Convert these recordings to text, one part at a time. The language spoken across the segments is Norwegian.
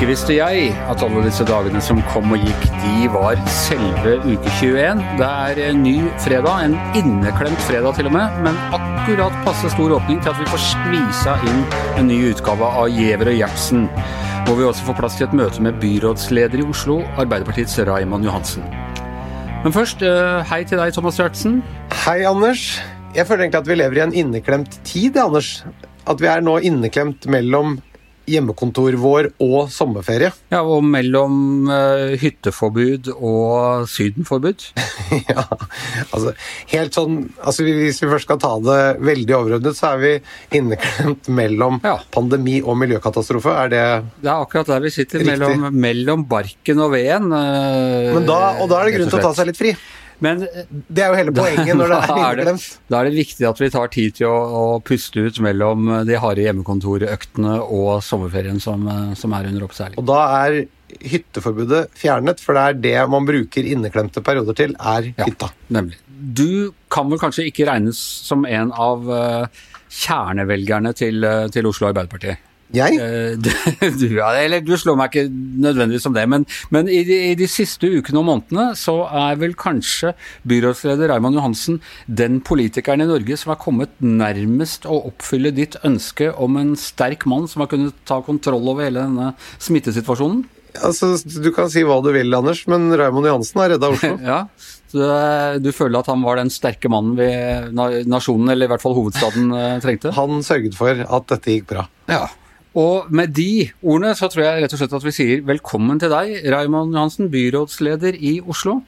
Ikke visste jeg at alle disse dagene som kom og gikk, de var selve uke 21. Det er en ny fredag, en inneklemt fredag til og med, men akkurat passe stor åpning til at vi får skvisa inn en ny utgave av Giæver og Gjertsen. Hvor vi også får plass til et møte med byrådsleder i Oslo, Arbeiderpartiets Raymond Johansen. Men først, eh, hei til deg, Thomas Gjertsen. Hei, Anders. Jeg føler egentlig at vi lever i en inneklemt tid, Anders. At vi er nå inneklemt mellom hjemmekontor vår og sommerferie. Ja, og mellom uh, hytteforbud og sydenforbud. ja, altså helt sånn altså Hvis vi først skal ta det veldig overordnet, så er vi inneklemt mellom ja. pandemi og miljøkatastrofe. Er det Det er akkurat der vi sitter, mellom, mellom, barken og veden. Uh, Men da, og da er det grunn til å ta seg litt fri. Men det er jo hele poenget når det er inneklemt. Da er det viktig at vi tar tid til å, å puste ut mellom de harde hjemmekontorøktene og sommerferien som, som, er under oppseiling. Og da er hytteforbudet fjernet, for det er det man bruker inneklemte perioder til, er hytta. Ja, nemlig. Du kan vel kanskje ikke regnes som en av uh, kjernevelgerne til, uh, til Oslo Arbeiderparti? Jeg? Eh, du, du, eller du slår meg ikke nødvendigvis som det, men, men i, de, i, de, siste ukene og månedene så er vel kanskje byrådsleder Raymond Johansen den politikeren i Norge som har kommet nærmest å oppfylle ditt ønske om en sterk mann som har kunnet ta kontroll over hele denne smittesituasjonen? Altså, Du kan si hva du vil, Anders, men Raymond Johansen har redda Oslo. ja, så Du føler at han var den sterke mannen vi, nasjonen, eller i hvert fall hovedstaden, eh, trengte? Han sørget for at dette gikk bra. Ja, og med de ordene så tror jeg rett og slett at vi sier velkommen til deg, Raymond Johansen, byrådsleder i Oslo.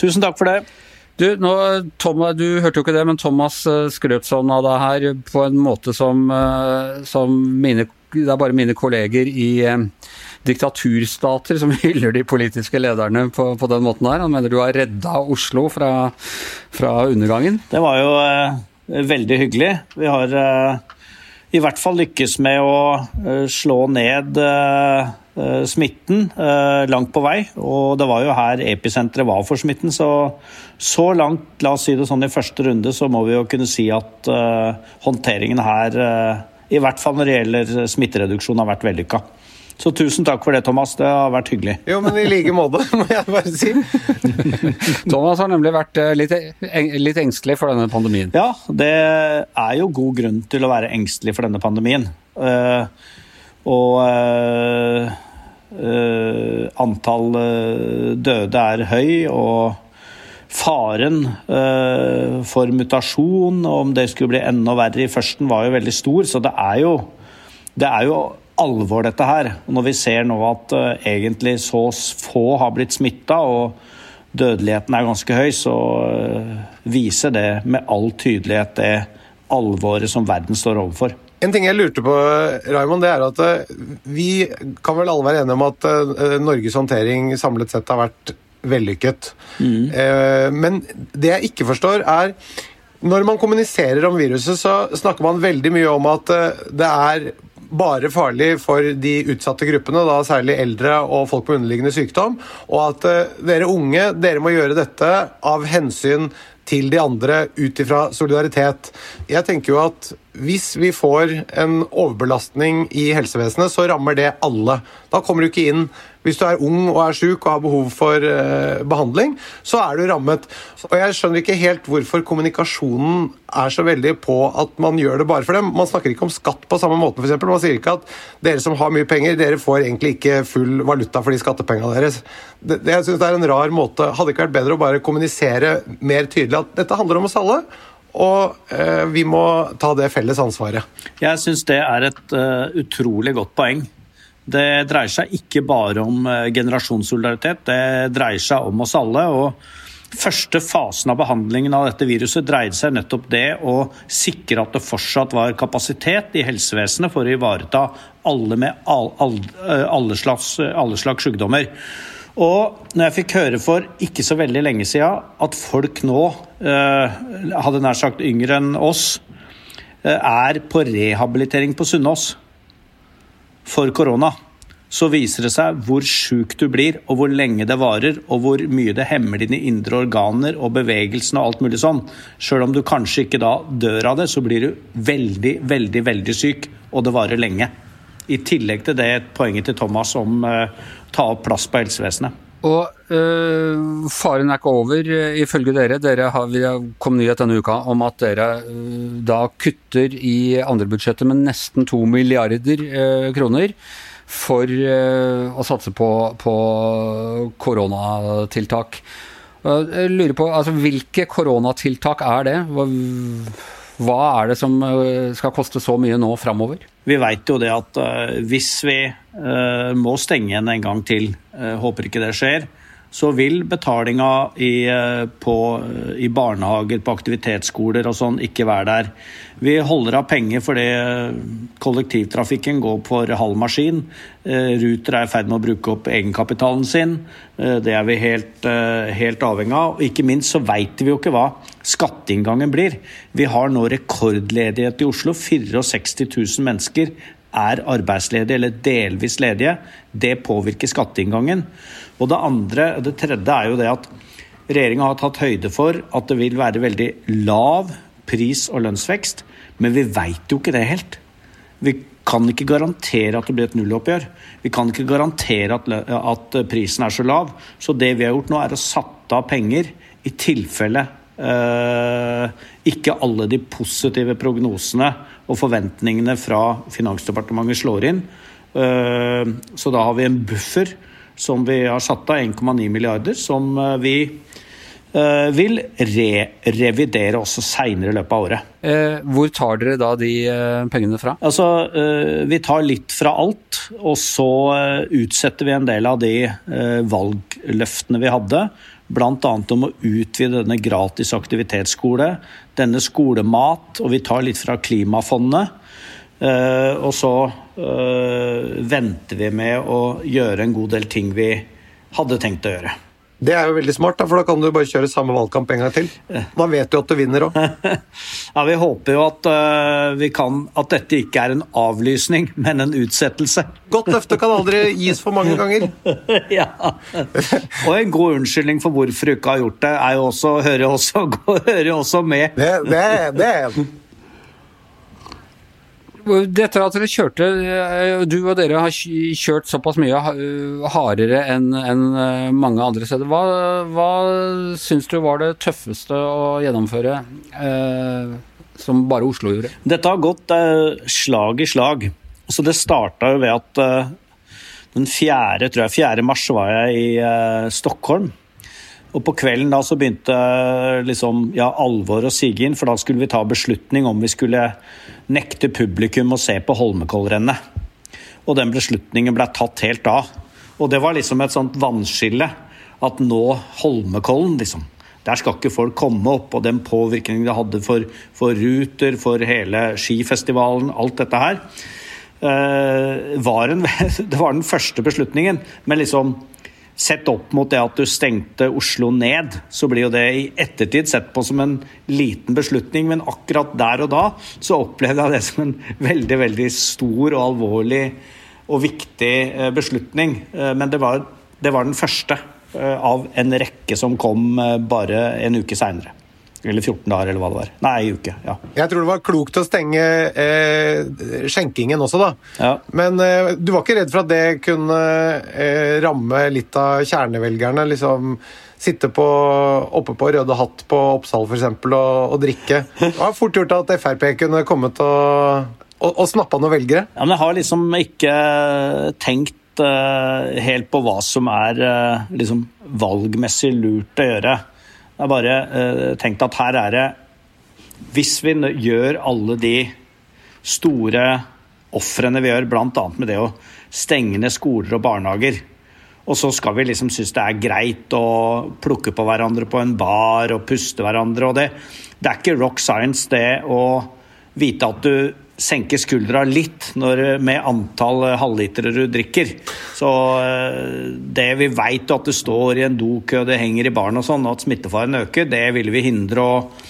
Tusen takk for det. Du, nå, Thomas, du hørte jo ikke det, men Thomas eh, skrøt sånn av deg her på en måte som, eh, som mine, det er bare mine kolleger i eh, diktaturstater som hyller de politiske lederne på, på, den måten her. Han mener du har redda Oslo fra, fra undergangen? Det var jo eh, veldig hyggelig. Vi har eh, i hvert fall lykkes med å eh, slå ned eh, eh, smitten langt på vei. Og det var jo her episenteret var for smitten, så så langt, la oss si det sånn i første runde, så må vi jo kunne si at håndteringen her, i hvert fall når det gjelder smittereduksjon, har vært vellykka. Så tusen takk for det, Thomas. Det har vært hyggelig. Jo, men i like måte, må jeg bare si. Thomas har nemlig vært eh, litt, litt, engstelig for denne pandemien. Ja, det er jo god grunn til å være engstelig for denne pandemien. Uh, og uh, uh, antall døde er høy, og faren for mutasjon, og om det skulle bli enda verre i førsten, var jo veldig stor. Så det er jo, det er jo alvor, dette her. Når vi ser nå at uh, egentlig så få har blitt smitta, og dødeligheten er ganske høy, så uh, viser det med all tydelighet det alvoret som verden står overfor. En ting jeg lurte på, Raymond, det er at uh, vi kan vel alle være enige om at Norges håndtering samlet sett har vært vellykket. Mm. Men det jeg ikke forstår, er når man kommuniserer om viruset, så snakker man veldig mye om at det er bare farlig for de utsatte gruppene, da særlig eldre og folk med underliggende sykdom. Og at uh, dere unge dere må gjøre dette av hensyn til de andre ut ifra solidaritet. Jeg tenker jo at hvis vi får en overbelastning i helsevesenet, så rammer det alle. Da kommer du ikke inn hvis du er ung og er sjuk og har behov for uh, behandling, så er du rammet. Og Jeg skjønner ikke helt hvorfor kommunikasjonen er så veldig på at man gjør det bare for dem. Man snakker ikke om skatt på samme måte, f.eks. Man sier ikke at dere som har mye penger, dere får egentlig ikke full valuta for de skattepengene deres. Det, det, jeg synes det er en rar måte. Hadde ikke vært bedre å bare kommunisere mer tydelig at dette handler om oss alle? Og eh, vi må ta det felles ansvaret. Jeg syns det er et uh, utrolig godt poeng. Det dreier seg ikke bare om eh, generasjonssolidaritet, det dreier seg om oss alle. og Første fasen av behandlingen av dette viruset dreide seg nettopp det å sikre at det fortsatt var kapasitet i helsevesenet for å ivareta alle med eh, alle slags, alle slags sykdommer. Og når jeg fikk høre for ikke så veldig lenge siden at folk nå, eh, hadde nær sagt yngre enn oss, er på rehabilitering på Sunnaas for korona, så viser det seg hvor sjuk du blir, og hvor lenge det varer, og hvor mye det hemmer dine indre organer og bevegelsen og alt mulig sånn. Sjøl om du kanskje ikke da dør av det, så blir du veldig, veldig, veldig syk, og det varer lenge. I tillegg til det poenget til Thomas om å ta opp plass på helsevesenet. Og øh, faren er ikke over, ifølge dere. Dere har, kom nyhet denne uka om at dere øh, da kutter i andrebudsjettet med nesten to milliarder øh, kroner for å satse på, på koronatiltak. Jeg lurer på, altså, Hvilke koronatiltak er det? Hva, hva er det som skal koste så mye nå framover? Vi vet jo det at uh, hvis vi uh, må stenge igjen en gang til, håper ikke det skjer, så vil betalinga i, på, i, barnehager, på aktivitetsskoler og sånn ikke være der. Vi holder av penger fordi kollektivtrafikken går for halv maskin. Ruter er i ferd med å bruke opp egenkapitalen sin. Det er vi helt, helt avhengig av. Og ikke minst så vet vi jo ikke hva skatteinngangen blir. Vi har nå rekordledighet i Oslo. 64 000 mennesker er arbeidsledige eller delvis ledige. Det påvirker skatteinngangen. Og det andre, det tredje er jo det at regjeringa har tatt høyde for at det vil være veldig lav pris- og lønnsvekst, men vi veit jo ikke det helt. Vi kan ikke garantere at det blir et nulloppgjør. Vi kan ikke garantere at, at prisen er så lav. Så det vi har gjort nå, er å satte av penger i tilfelle eh, ikke alle de positive prognosene og forventningene fra Finansdepartementet slår inn. Eh, så da har vi en buffer som vi har satt av 1,9 milliarder, som eh, vi eh, vil re-revidere også seinere i løpet av året. Hvor tar dere da de pengene fra? Altså, Vi tar litt fra alt, og så utsetter vi en del av de valgløftene vi hadde. Bl.a. om å utvide denne gratis aktivitetsskole, denne skolemat, og vi tar litt fra Klimafondet. Og så øh, venter vi med å gjøre en god del ting vi hadde tenkt å gjøre. Det er jo veldig smart, da, for da kan du bare kjøre samme valgkamp en gang til. Da vet du at du vinner òg. ja, vi håper jo at, uh, vi kan, at dette ikke er en avlysning, men en utsettelse. Godt løfte kan aldri gis for mange ganger. ja. Og en god unnskyldning for hvorfor du ikke har gjort det, er jo også, hører, også, hører også med. Det, det, det dette at dere kjørte, eh, du og dere har kjørt såpass mye hardere enn eh, mange andre steder. Hva, hva syns du var det tøffeste å gjennomføre, eh, som bare Oslo gjorde? Dette har gått eh, slag i slag. Så det starta jo ved at eh, den 4. tror jeg, 4. mars var jeg i eh, Stockholm. Og på kvelden da så begynte liksom, ja, alvoret å sige inn, for da skulle vi ta beslutning om vi skulle nekte publikum å se på Holmenkollrennet. Og den beslutningen ble tatt helt da. Og det var liksom et sånt vannskille. At nå Holmenkollen, liksom. Der skal ikke folk komme opp. Og den påvirkningen det hadde for, for Ruter, for hele skifestivalen, alt dette her. Uh, var en, det var den første beslutningen. Men liksom Sett opp mot det at du stengte Oslo ned, så blir jo det i ettertid sett på som en liten beslutning, men akkurat der og da så opplevde jeg det som en veldig, veldig stor og alvorlig og viktig eh, beslutning. Eh, men det var, det var den første eh, av en rekke som kom bare en uke seinere. Eller 14 dager, eller hva det var. Nei, ei uke. ja. Jeg tror det var klokt å stenge eh, skjenkingen også, da. Ja. Men eh, du var ikke redd for at det kunne eh, ramme litt av kjernevelgerne? liksom Sitte på, oppe på Røde Hatt på Oppsal f.eks. Og, og drikke. Det var fort gjort at Frp kunne kommet og, og, og snappa noen velgere. Ja, men jeg har liksom ikke tenkt uh, helt på hva som er uh, liksom valgmessig lurt å gjøre. Jeg har bare uh, tenkt at her er det Hvis vi gjør alle de store ofrene vi gjør, bl.a. med det å stenge ned skoler og barnehager, og så skal vi liksom synes det er greit å plukke på hverandre på en bar og puste hverandre og det. Det er ikke rock science, det å vite at du senke skuldra litt når, med antall halvlitere du drikker. Så eh, det vi veit at det står i en dokø og det henger i baren og sånn, at smittefaren øker, det ville vi hindre. og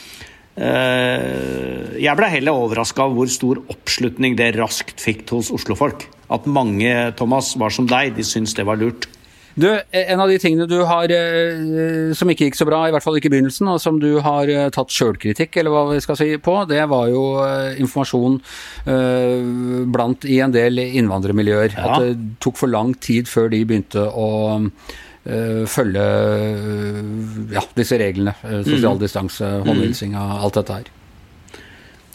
eh, jeg ble heller overraska av hvor stor oppslutning det raskt fikk hos oslofolk. At mange Thomas, var som deg, de syntes det var lurt. Du, En av de tingene du har eh, som ikke gikk så bra, i hvert fall ikke i begynnelsen, og som du har eh, tatt sjølkritikk eller hva vi skal si på, det var jo eh, informasjon blant i en del innvandrermiljøer. Ja. At det tok for lang tid før de begynte å følge ja, disse reglene. Sosial mm. distanse, håndhilsing, alt dette her.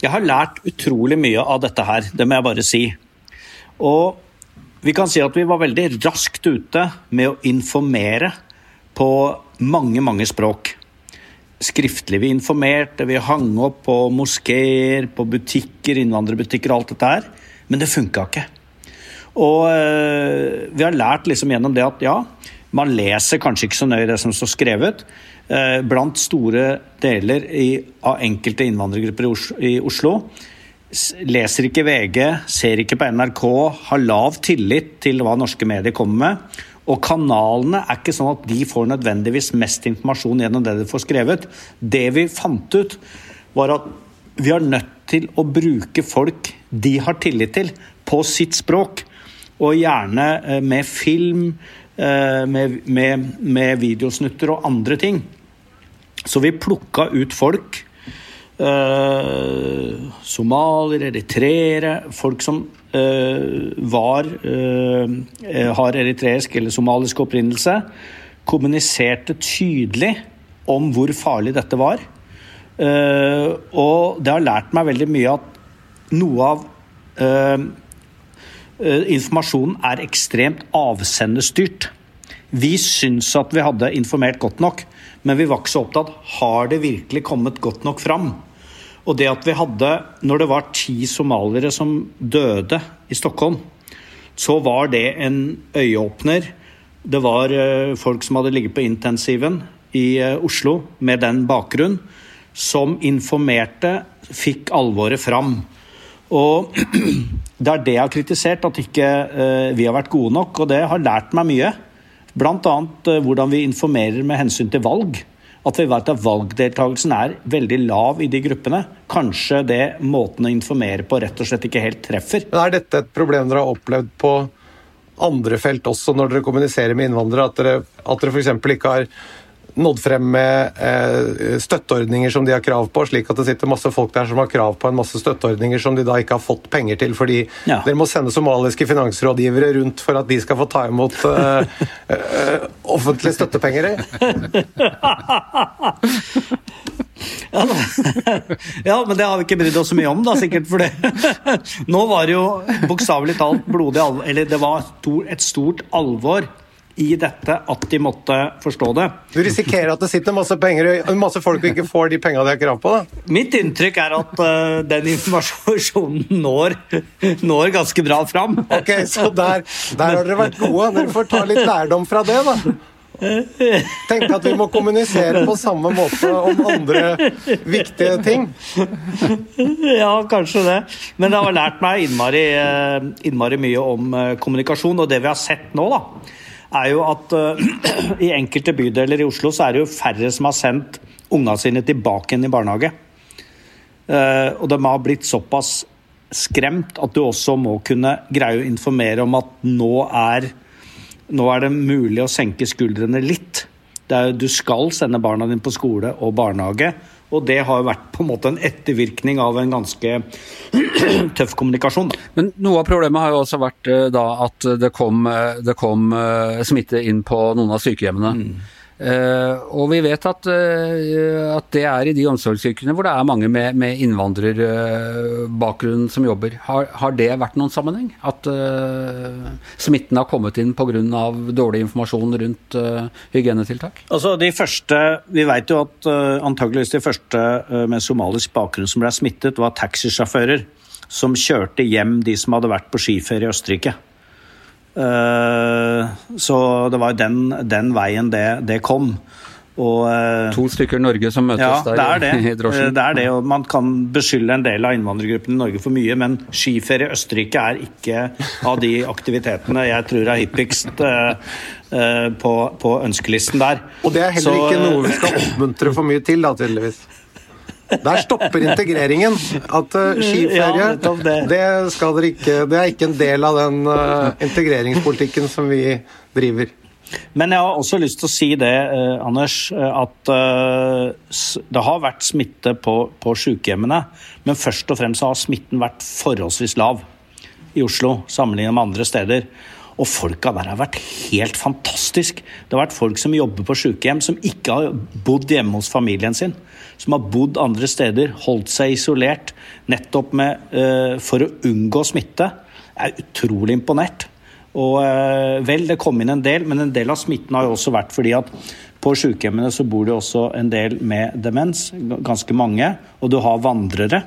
Jeg har lært utrolig mye av dette her, det må jeg bare si. Og vi kan si at vi var veldig raskt ute med å informere på mange, mange språk. Skriftlig vi informerte, vi hang opp på moskeer, på butikker, innvandrerbutikker og alt dette her. Men det funka ikke. Og øh, vi har lært liksom gjennom det at ja, man leser kanskje ikke så nøye det som står skrevet. Eh, blant store deler i, av enkelte innvandrergrupper i Oslo leser ikke VG, ser ikke på NRK, har lav tillit til hva norske medier kommer med. Og kanalene er ikke sånn at de får nødvendigvis mest informasjon gjennom det de får skrevet. Det vi fant ut, var at vi er nødt til å bruke folk de har tillit til, på sitt språk. Og gjerne eh, med film, eh, med, med, med videosnutter og andre ting. Så vi plukka ut folk Uh, somaliere, eritreere, folk som uh, var uh, har eritreisk eller somalisk opprinnelse, kommuniserte tydelig om hvor farlig dette var. og det har lært meg veldig mye at noe av informasjonen er ekstremt avsenderstyrt. Vi syns at vi hadde informert godt nok, men vi var ikke så opptatt har det virkelig kommet godt nok fram. Og det at vi hadde Når det var ti somaliere som døde i Stockholm, så var det en øyeåpner. Det var eh, folk som hadde ligget på intensiven i eh, Oslo med den bakgrunn, som informerte, fikk alvoret fram. Og det er det jeg har kritisert, at ikke eh, vi har vært gode nok. Og det har lært meg mye. Bl.a. hvordan vi informerer med hensyn til valg at vi vet at valgdeltakelsen er veldig lav i de gruppene. Kanskje det måten å informere på rett og slett ikke helt treffer. Men Er dette et problem dere har opplevd på andre felt også, når dere kommuniserer med innvandrere? At dere, at dere f.eks. ikke har nådd frem med eh, støtteordninger som de har krav på, slik at det sitter masse folk der som har krav på en masse støtteordninger som de da ikke har fått penger til, fordi ja. dere må sende somaliske finansrådgivere rundt for at de skal få ta imot eh, eh, offentlige støttepenger? Ja, ja, men det har vi ikke brydd oss så mye om, da, sikkert. For det. Nå var det jo bokstavelig talt blodig alvor Eller det var et stort alvor i dette at de måtte forstå det. Du risikerer at det sitter masse penger og masse folk og ikke får de pengene de har krav på? da? Mitt inntrykk er at uh, den informasjonen når, når, ganske bra fram. Ok, Så der, der har dere vært gode. Dere får ta litt lærdom fra det, da. Tenk at vi må kommunisere på samme måte om andre viktige ting. Ja, kanskje det. Men det har lært meg innmari, eh, innmari mye om eh, kommunikasjon. Og det vi har sett nå, da, er jo at uh, i enkelte bydeler i Oslo så er det jo færre som har sendt unga sine tilbake igjen i barnehage. Uh, og de har blitt såpass skremt at du også må kunne greie å informere om at nå er, nå er det mulig å senke skuldrene litt. Er, du skal sende barna dine på skole og barnehage. Og det har vært på en måte en ettervirkning av en ganske tøff kommunikasjon. Men noe av problemet har jo også vært eh, da at det kom, eh, det kom eh, smitte inn på noen av sykehjemmene. Mm. Uh, og vi vet at, uh, at, det er i de omsorgsyrkene hvor det er mange med, med innvandrerbakgrunn uh, som jobber. Har, har, det vært noen sammenheng? At smitten har kommet inn pga. dårlig informasjon rundt hygienetiltak? Altså de første, Vi vet jo at antageligvis de første med somalisk bakgrunn som ble smittet, var taxisjåfører som kjørte hjem de som hadde vært på skiferie i Østerrike. Eh, så det var den, den veien det, det kom. Og, eh, to stykker Norge som møtes ja, der det i drosjen. Det er det, og Man kan beskylde en del av innvandrergruppen i Norge for mye, men skiferie i Østerrike er ikke av de aktivitetene jeg tror er hyppigst uh, uh, på, på, ønskelisten der. Og det er heller Så, ikke noe vi skal oppmuntre for mye til, da, tydeligvis. Der stopper integreringen. At uh, skiferie, ja, det. Det, ikke, det, er ikke en del av den uh, integreringspolitikken som vi driver. Men jeg har også lyst til å si det, eh, Anders, at eh, det har vært smitte på, på sykehjemmene. Men først og fremst har smitten vært forholdsvis lav i Oslo sammenlignet med andre steder. Og folka der har vært helt fantastisk. Det har vært folk som jobber på sykehjem, som ikke har bodd hjemme hos familien sin. Som har bodd andre steder, holdt seg isolert nettopp med, uh, for å unngå smitte. Er utrolig imponert. Og uh, vel, det kom inn en del, men en del av smitten har jo også vært fordi at på sykehjemmene så bor det også en del med demens, ganske mange, og du har vandrere.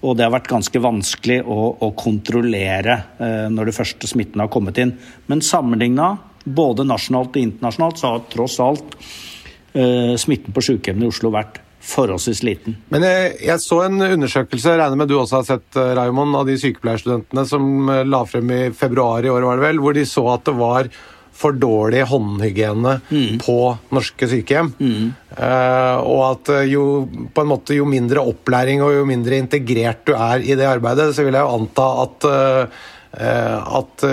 Og det har vært ganske vanskelig å, å kontrollere eh, når det første smitten har kommet inn. Men sammenligna både nasjonalt og internasjonalt så har tross alt eh, smitten på sykehjemmene i Oslo vært forholdsvis liten. Men jeg, jeg, så en undersøkelse, regner med du også har sett, eh, Raymond, av de sykepleierstudentene som eh, la frem i februar i år, var det vel, hvor de så at det var for dårlig håndhygiene mm. på norske sykehjem. Mm. Uh, og at eh, jo, på en måte, jo mindre opplæring og jo mindre integrert du er i det arbeidet, så vil jeg jo anta at, uh, at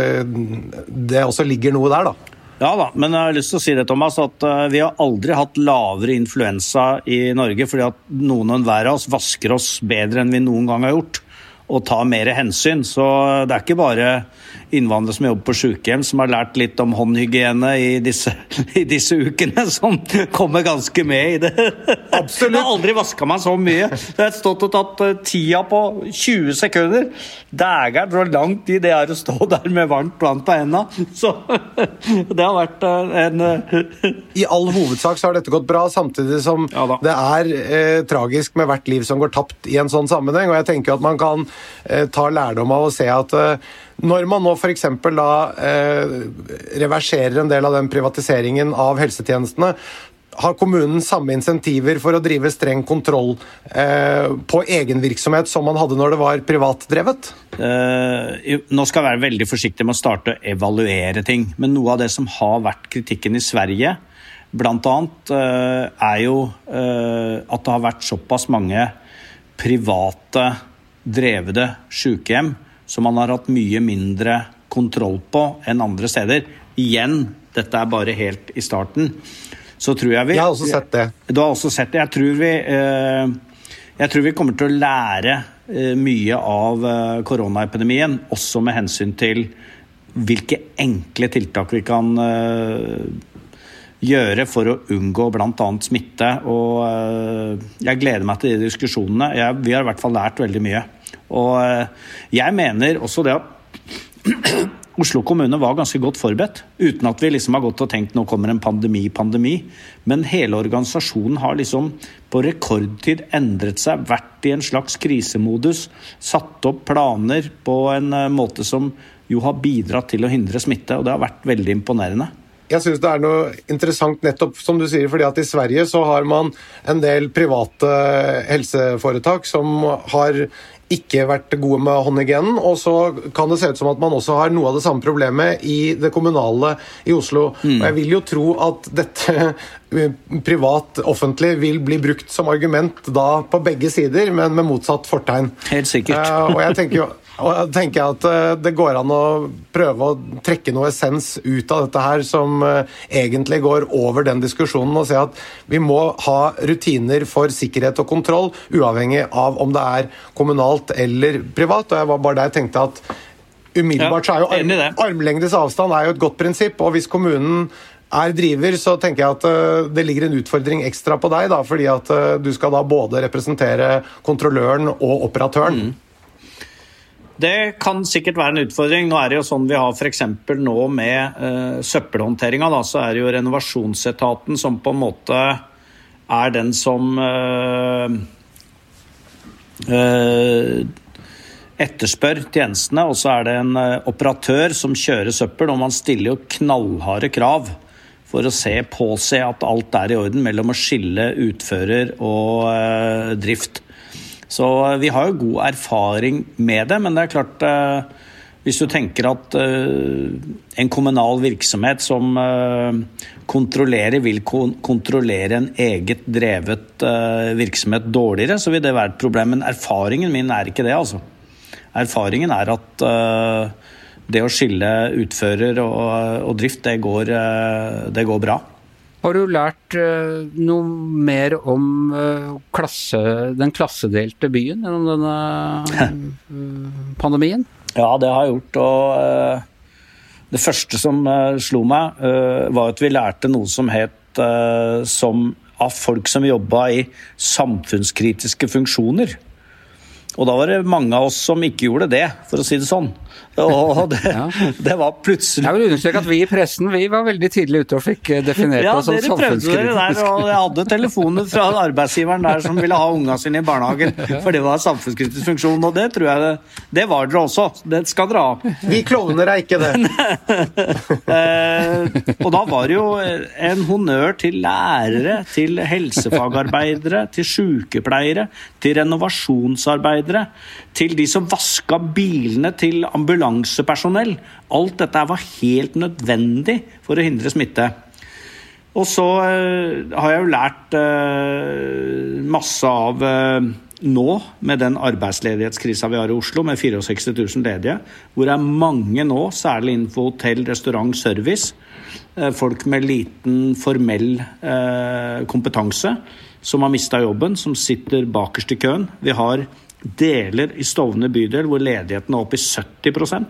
det også ligger noe der, da. Ja da, men jeg har lyst til å si det, Thomas, at vi har aldri hatt lavere influensa i Norge fordi at noen og enhver av oss vasker oss bedre enn vi noen gang har gjort og tar mer hensyn. Så det er ikke bare innvandrere som jobber på sykehjem, som har lært litt om håndhygiene i disse, i disse ukene, som kommer ganske med i det. Absolutt. Jeg har aldri vaska meg så mye. Jeg har stått og tatt eh, tida på 20 sekunder. Dægeren, hvor lang tid det er å stå der med varmt vann på henda. Så det har vært eh, en eh, I all hovedsak så har dette gått bra, samtidig som ja, det er eh, tragisk med hvert liv som går tapt i en sånn sammenheng. Og jeg tenker at man kan eh, ta lærdom av å se at eh, når man nå f.eks. da eh, reverserer en del av den privatiseringen av helsetjenestene, har kommunen samme insentiver for å drive streng kontroll eh, på egen virksomhet som man hadde når det var privatdrevet? Eh, nå skal jeg være veldig forsiktig med å starte å evaluere ting. Men noe av det som har vært kritikken i Sverige, bl.a., eh, er jo eh, at det har vært såpass mange private drevede sykehjem som man har hatt mye mindre kontroll på enn andre steder. Igjen, dette er bare helt i starten. Så tror jeg vi Jeg har også sett det. Du har også sett det. Jeg tror vi, eh, jeg tror vi kommer til å lære eh, mye av eh, koronaepidemien, også med hensyn til hvilke enkle tiltak vi kan gjøre for å unngå bl.a. smitte. Og jeg gleder meg til de diskusjonene. Jeg, vi har i hvert fall lært veldig mye. Og eh, jeg mener også det at Oslo kommune var ganske godt forberedt, uten at vi liksom har gått og tenkt nå kommer en pandemi, pandemi. Men hele organisasjonen har liksom på rekordtid endret seg, vært i en slags krisemodus. Satt opp planer på en eh, måte som jo har bidratt til å hindre smitte, og det har vært veldig imponerende. Jeg syns det er noe interessant nettopp som du sier, fordi at i Sverige så har man en del private helseforetak som har ikke vært gode med håndhygienen. Og så kan det se ut som at man også har noe av det samme problemet i det kommunale i Oslo. Mm. Og jeg vil jo tro at dette privat-offentlig vil bli brukt som argument da på begge sider, men med motsatt fortegn. Helt sikkert. Uh, og jeg tenker jo og jeg tenker at eh, Det går an å prøve å trekke noe essens ut av dette her som eh, egentlig går over den diskusjonen, og se at vi må ha rutiner for sikkerhet og kontroll, uavhengig av om det er kommunalt eller privat. og jeg var bare der jeg tenkte at Umiddelbart så er jo arm, armlengdes avstand er jo et godt prinsipp. og Hvis kommunen er driver, så tenker jeg at eh, det ligger en utfordring ekstra på deg. da, fordi at du skal da både representere kontrolløren og operatøren. Mm. Det kan sikkert være en utfordring. Nå er det jo sånn vi har f.eks. nå med uh, søppelhåndteringa. Så er det jo renovasjonsetaten som på en måte er den som uh, uh, etterspør tjenestene. Og så er det en operatør som kjører søppel, og man stiller jo knallharde krav for å se, påse at alt er i orden mellom å skille utfører og drift. Så eh, vi har jo god erfaring med det, men det er klart eh, hvis du tenker at uh, en kommunal virksomhet som kontrollerer, vil kon kontrollere en eget drevet virksomhet dårligere, så vil det være et problem. Men erfaringen min er ikke det, altså. Erfaringen er at det å skille utfører og drift, det går, det går, bra. Har du lært noe mer om klasse, den klassedelte byen gjennom denne pandemien? Ja, det har jeg gjort. og Det første som slo meg, var at vi lærte noe som het som av folk som jobba i samfunnskritiske funksjoner. Og da var det mange av oss som ikke gjorde det, for å si det sånn. Og det, ja. det var plutselig Jeg vil understreke at vi i pressen vi var veldig tidlig ute og fikk eh, definert ja, oss som samfunnskritiske. og jeg hadde telefoner fra arbeidsgiveren der som ville ha unga sine i barnehagen, for det var samfunnskritisk funksjon. Og det tror jeg det, det var dere også. Det skal dere ha. Vi klovner er ikke det. eh, og da var det jo en honnør til lærere, til helsefagarbeidere, til sykepleiere, til renovasjonsarbeidere, til de som vaska bilene til ambulansepersonell. Alt dette var helt nødvendig for å hindre smitte. Og så uh, har jeg jo lært uh, masse av uh, nå, med den arbeidsledighetskrisa vi har i Oslo, med 64 000 ledige, hvor det er mange nå, særlig innenfor hotell, restaurant, service, folk med liten formell kompetanse, som har mista jobben, som sitter bakerst i køen. Vi har deler i Stovner bydel hvor ledigheten er oppe i 70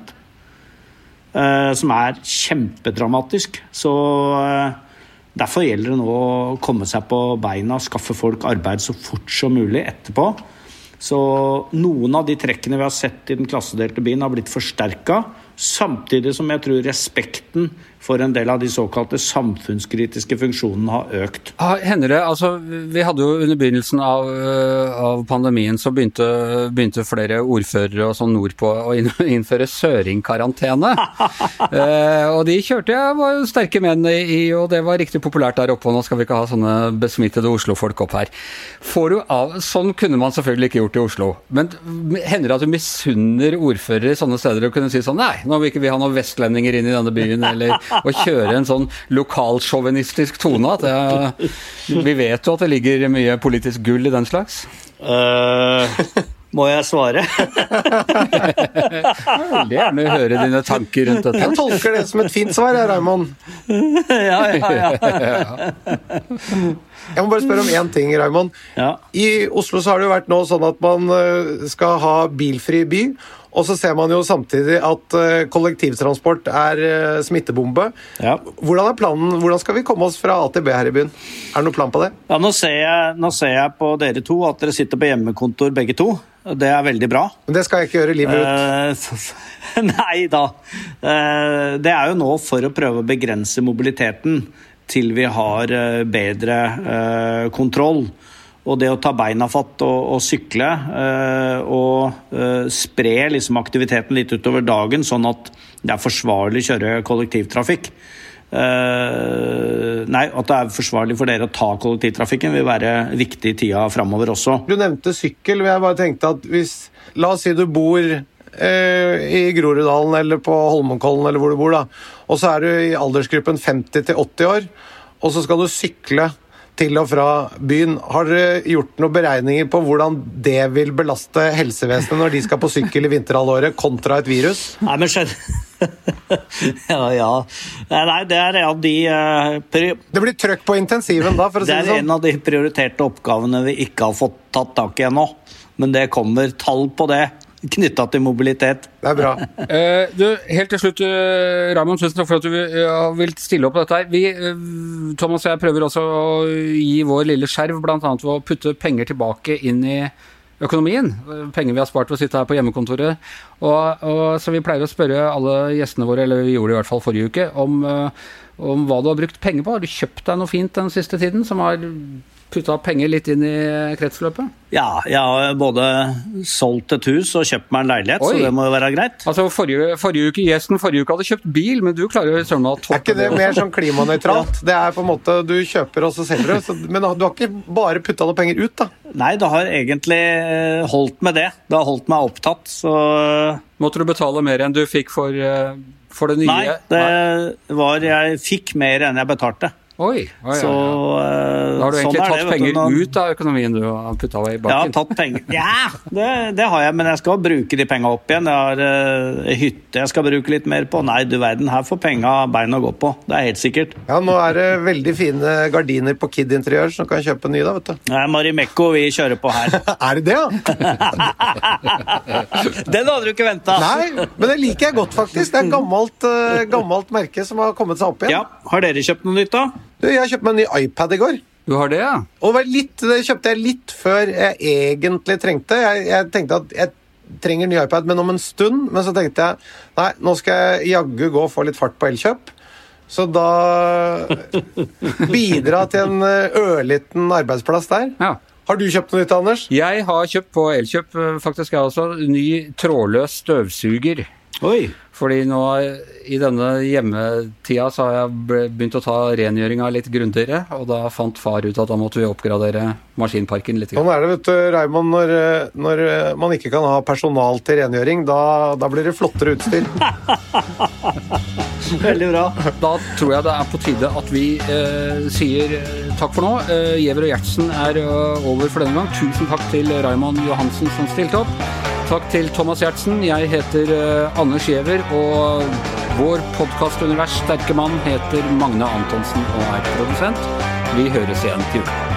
eh, som er kjempedramatisk. Så eh, Derfor gjelder det nå å komme seg på beina skaffe folk arbeid så fort som mulig etterpå. Så noen av de trekkene vi har sett i den klassedelte byen, har blitt forsterka. Samtidig som jeg tror respekten for en del av de såkalte samfunnskritiske funksjonene har økt. Hender det, altså Vi hadde jo under begynnelsen av, øh, av pandemien så begynte, begynte, flere ordførere og sånn nordpå å innføre søringkarantene. eh, og de kjørte jeg var jo sterke menn i, og det var riktig populært der oppe. Og nå skal vi ikke ha sånne besmittede Oslo-folk opp her. Får du av, Sånn kunne man selvfølgelig ikke gjort i Oslo. Men hender det at du misunner ordførere i sånne steder og kunne si sånn Nei, nå vil ikke vi ha noen vestlendinger inn i denne byen, eller å kjøre en sånn lokalsjåvinistisk tone. At jeg, vi vet jo at det ligger mye politisk gull i den slags. Uh, må jeg svare? jeg vil gjerne høre dine tanker rundt dette. Jeg tolker det som et fint svar, Raymond. ja, ja, ja. Jeg må bare spørre om én ting, Raymond. Ja. I Oslo så har det jo vært nå sånn at man eh, skal ha bilfri by. Og så ser man jo samtidig at eh, kollektivtransport er eh, smittebombe. Ja. Hvordan er planen? Hvordan skal vi komme oss fra A til B her i byen? Er det noen plan på det? Ja, nå ser, jeg, nå ser jeg på dere to at dere sitter på hjemmekontor begge to. Det er veldig bra. Men det skal jeg ikke gjøre livet ut. Uh, nei da. Uh, det er jo nå for å prøve å begrense mobiliteten til vi har bedre uh, kontroll. Og det å ta beina fatt og, og sykle eh, og eh, spre liksom aktiviteten litt utover dagen, sånn at det er forsvarlig å kjøre kollektivtrafikk. Uh, nei, At det er forsvarlig for dere å ta kollektivtrafikken, vil være viktig i tida framover også. Du nevnte sykkel. Jeg bare tenkte at hvis La oss si du bor uh, i Groruddalen eller på Holmenkollen eller hvor du bor, da. Og så er du i aldersgruppen 50 til 80 år, og så skal du sykle til og fra byen. Har dere gjort noen beregninger på hvordan det vil belaste helsevesenet når de skal på sykkel i vinterhalvåret, kontra et virus? Nei, men skjønner ja, ja. Nei, det er en av de uh, Det blir trøkk på intensiven da, for å si det sånn? Det er en av de prioriterte oppgavene vi ikke har fått tatt tak i ennå. Men det kommer tall på det knytta til mobilitet. Det er bra. uh, du, helt til slutt, uh, Raymond, tusen takk for at du uh, vil stille opp på dette. her. Vi, Thomas og jeg prøver også å gi vår lille skjerv, bl.a. ved å putte penger tilbake inn i økonomien. Penger vi har spart ved å sitte her på hjemmekontoret. Og, og, så vi pleier å spørre alle gjestene våre, eller vi gjorde det i hvert fall forrige uke, om, om hva du har brukt penger på. Har du kjøpt deg noe fint den siste tiden som har putta penger litt inn i kretsløpet? Ja, jeg har både solgt et hus og kjøpt meg en leilighet, Oi. så det må jo være greit. Altså Forrige, forrige uke, Gjesten forrige uke hadde kjøpt bil, men du klarer jo søren å toppe Er ikke det mer sånn klimanøytralt? Det er på en måte du kjøper og så selger du, men du har ikke bare putta noe penger ut, da? Nei, det har egentlig eh, holdt med det. Det har holdt meg opptatt, så Måtte du betale mer enn du fikk for, eh, for det nye? Nei, det var Jeg fikk mer enn jeg betalte. Oi, oi, Så ja, ja. eh, Da har du sånn egentlig sånn tatt det, penger du, når- ut av økonomien du har putta i Ja, banken? tatt penger. Ja, det, det har jeg, men jeg skal bruke de penga opp igjen. Jeg har uh, hytte jeg skal bruke litt mer på. Nei, du verden, her får penga bein å gå på. Det er helt sikkert. Ja, Nå er det veldig fine gardiner på Kid Interiør, som kan kjøpe nye da, vet du. Er Marimekko vi kjører på her. Er det det, ja? Den hadde du ikke venta! Nei, men det liker jeg godt, faktisk. Det er et gammelt, eh, gammelt merke som har kommet seg opp igjen. Ja, Har dere kjøpt noe nytt, da? Du, jeg kjøpte meg en ny iPad i går. Du har det, ja? Og litt, det kjøpte jeg litt før jeg egentlig trengte. Jeg, jeg tenkte at jeg trenger ny iPad, men om en stund. Men så tenkte jeg nei, nå skal jeg jaggu gå og få litt fart på Elkjøp. Så da bidra til en eh, ørliten arbeidsplass der. ja. Har du kjøpt noe nytt, Anders? Jeg har kjøpt på Elkjøp, eh, faktisk jeg også, ny trådløs støvsuger. Oi. Fordi nå i denne hjemmetida så har jeg begynt å ta rengjøringa litt grundigere, og da fant far ut at da måtte vi oppgradere maskinparken litt. Sånn er det, vet du, Raymond, når, eh, når eh, man ikke kan ha personal til rengjøring. Da, da blir det flottere utstyr. Veldig bra. Da tror jeg det er på tide at vi eh, sier eh, takk for nå. Eh, Giæver og Gjertsen er eh, over for denne gang. Tusen takk til Raymond Johansen som stilte opp. Takk til Thomas Gjertsen. Jeg heter eh, Anders Giæver, og vår podkastunivers sterke mann heter Magne Antonsen og er produsent. Vi høres igjen til jul.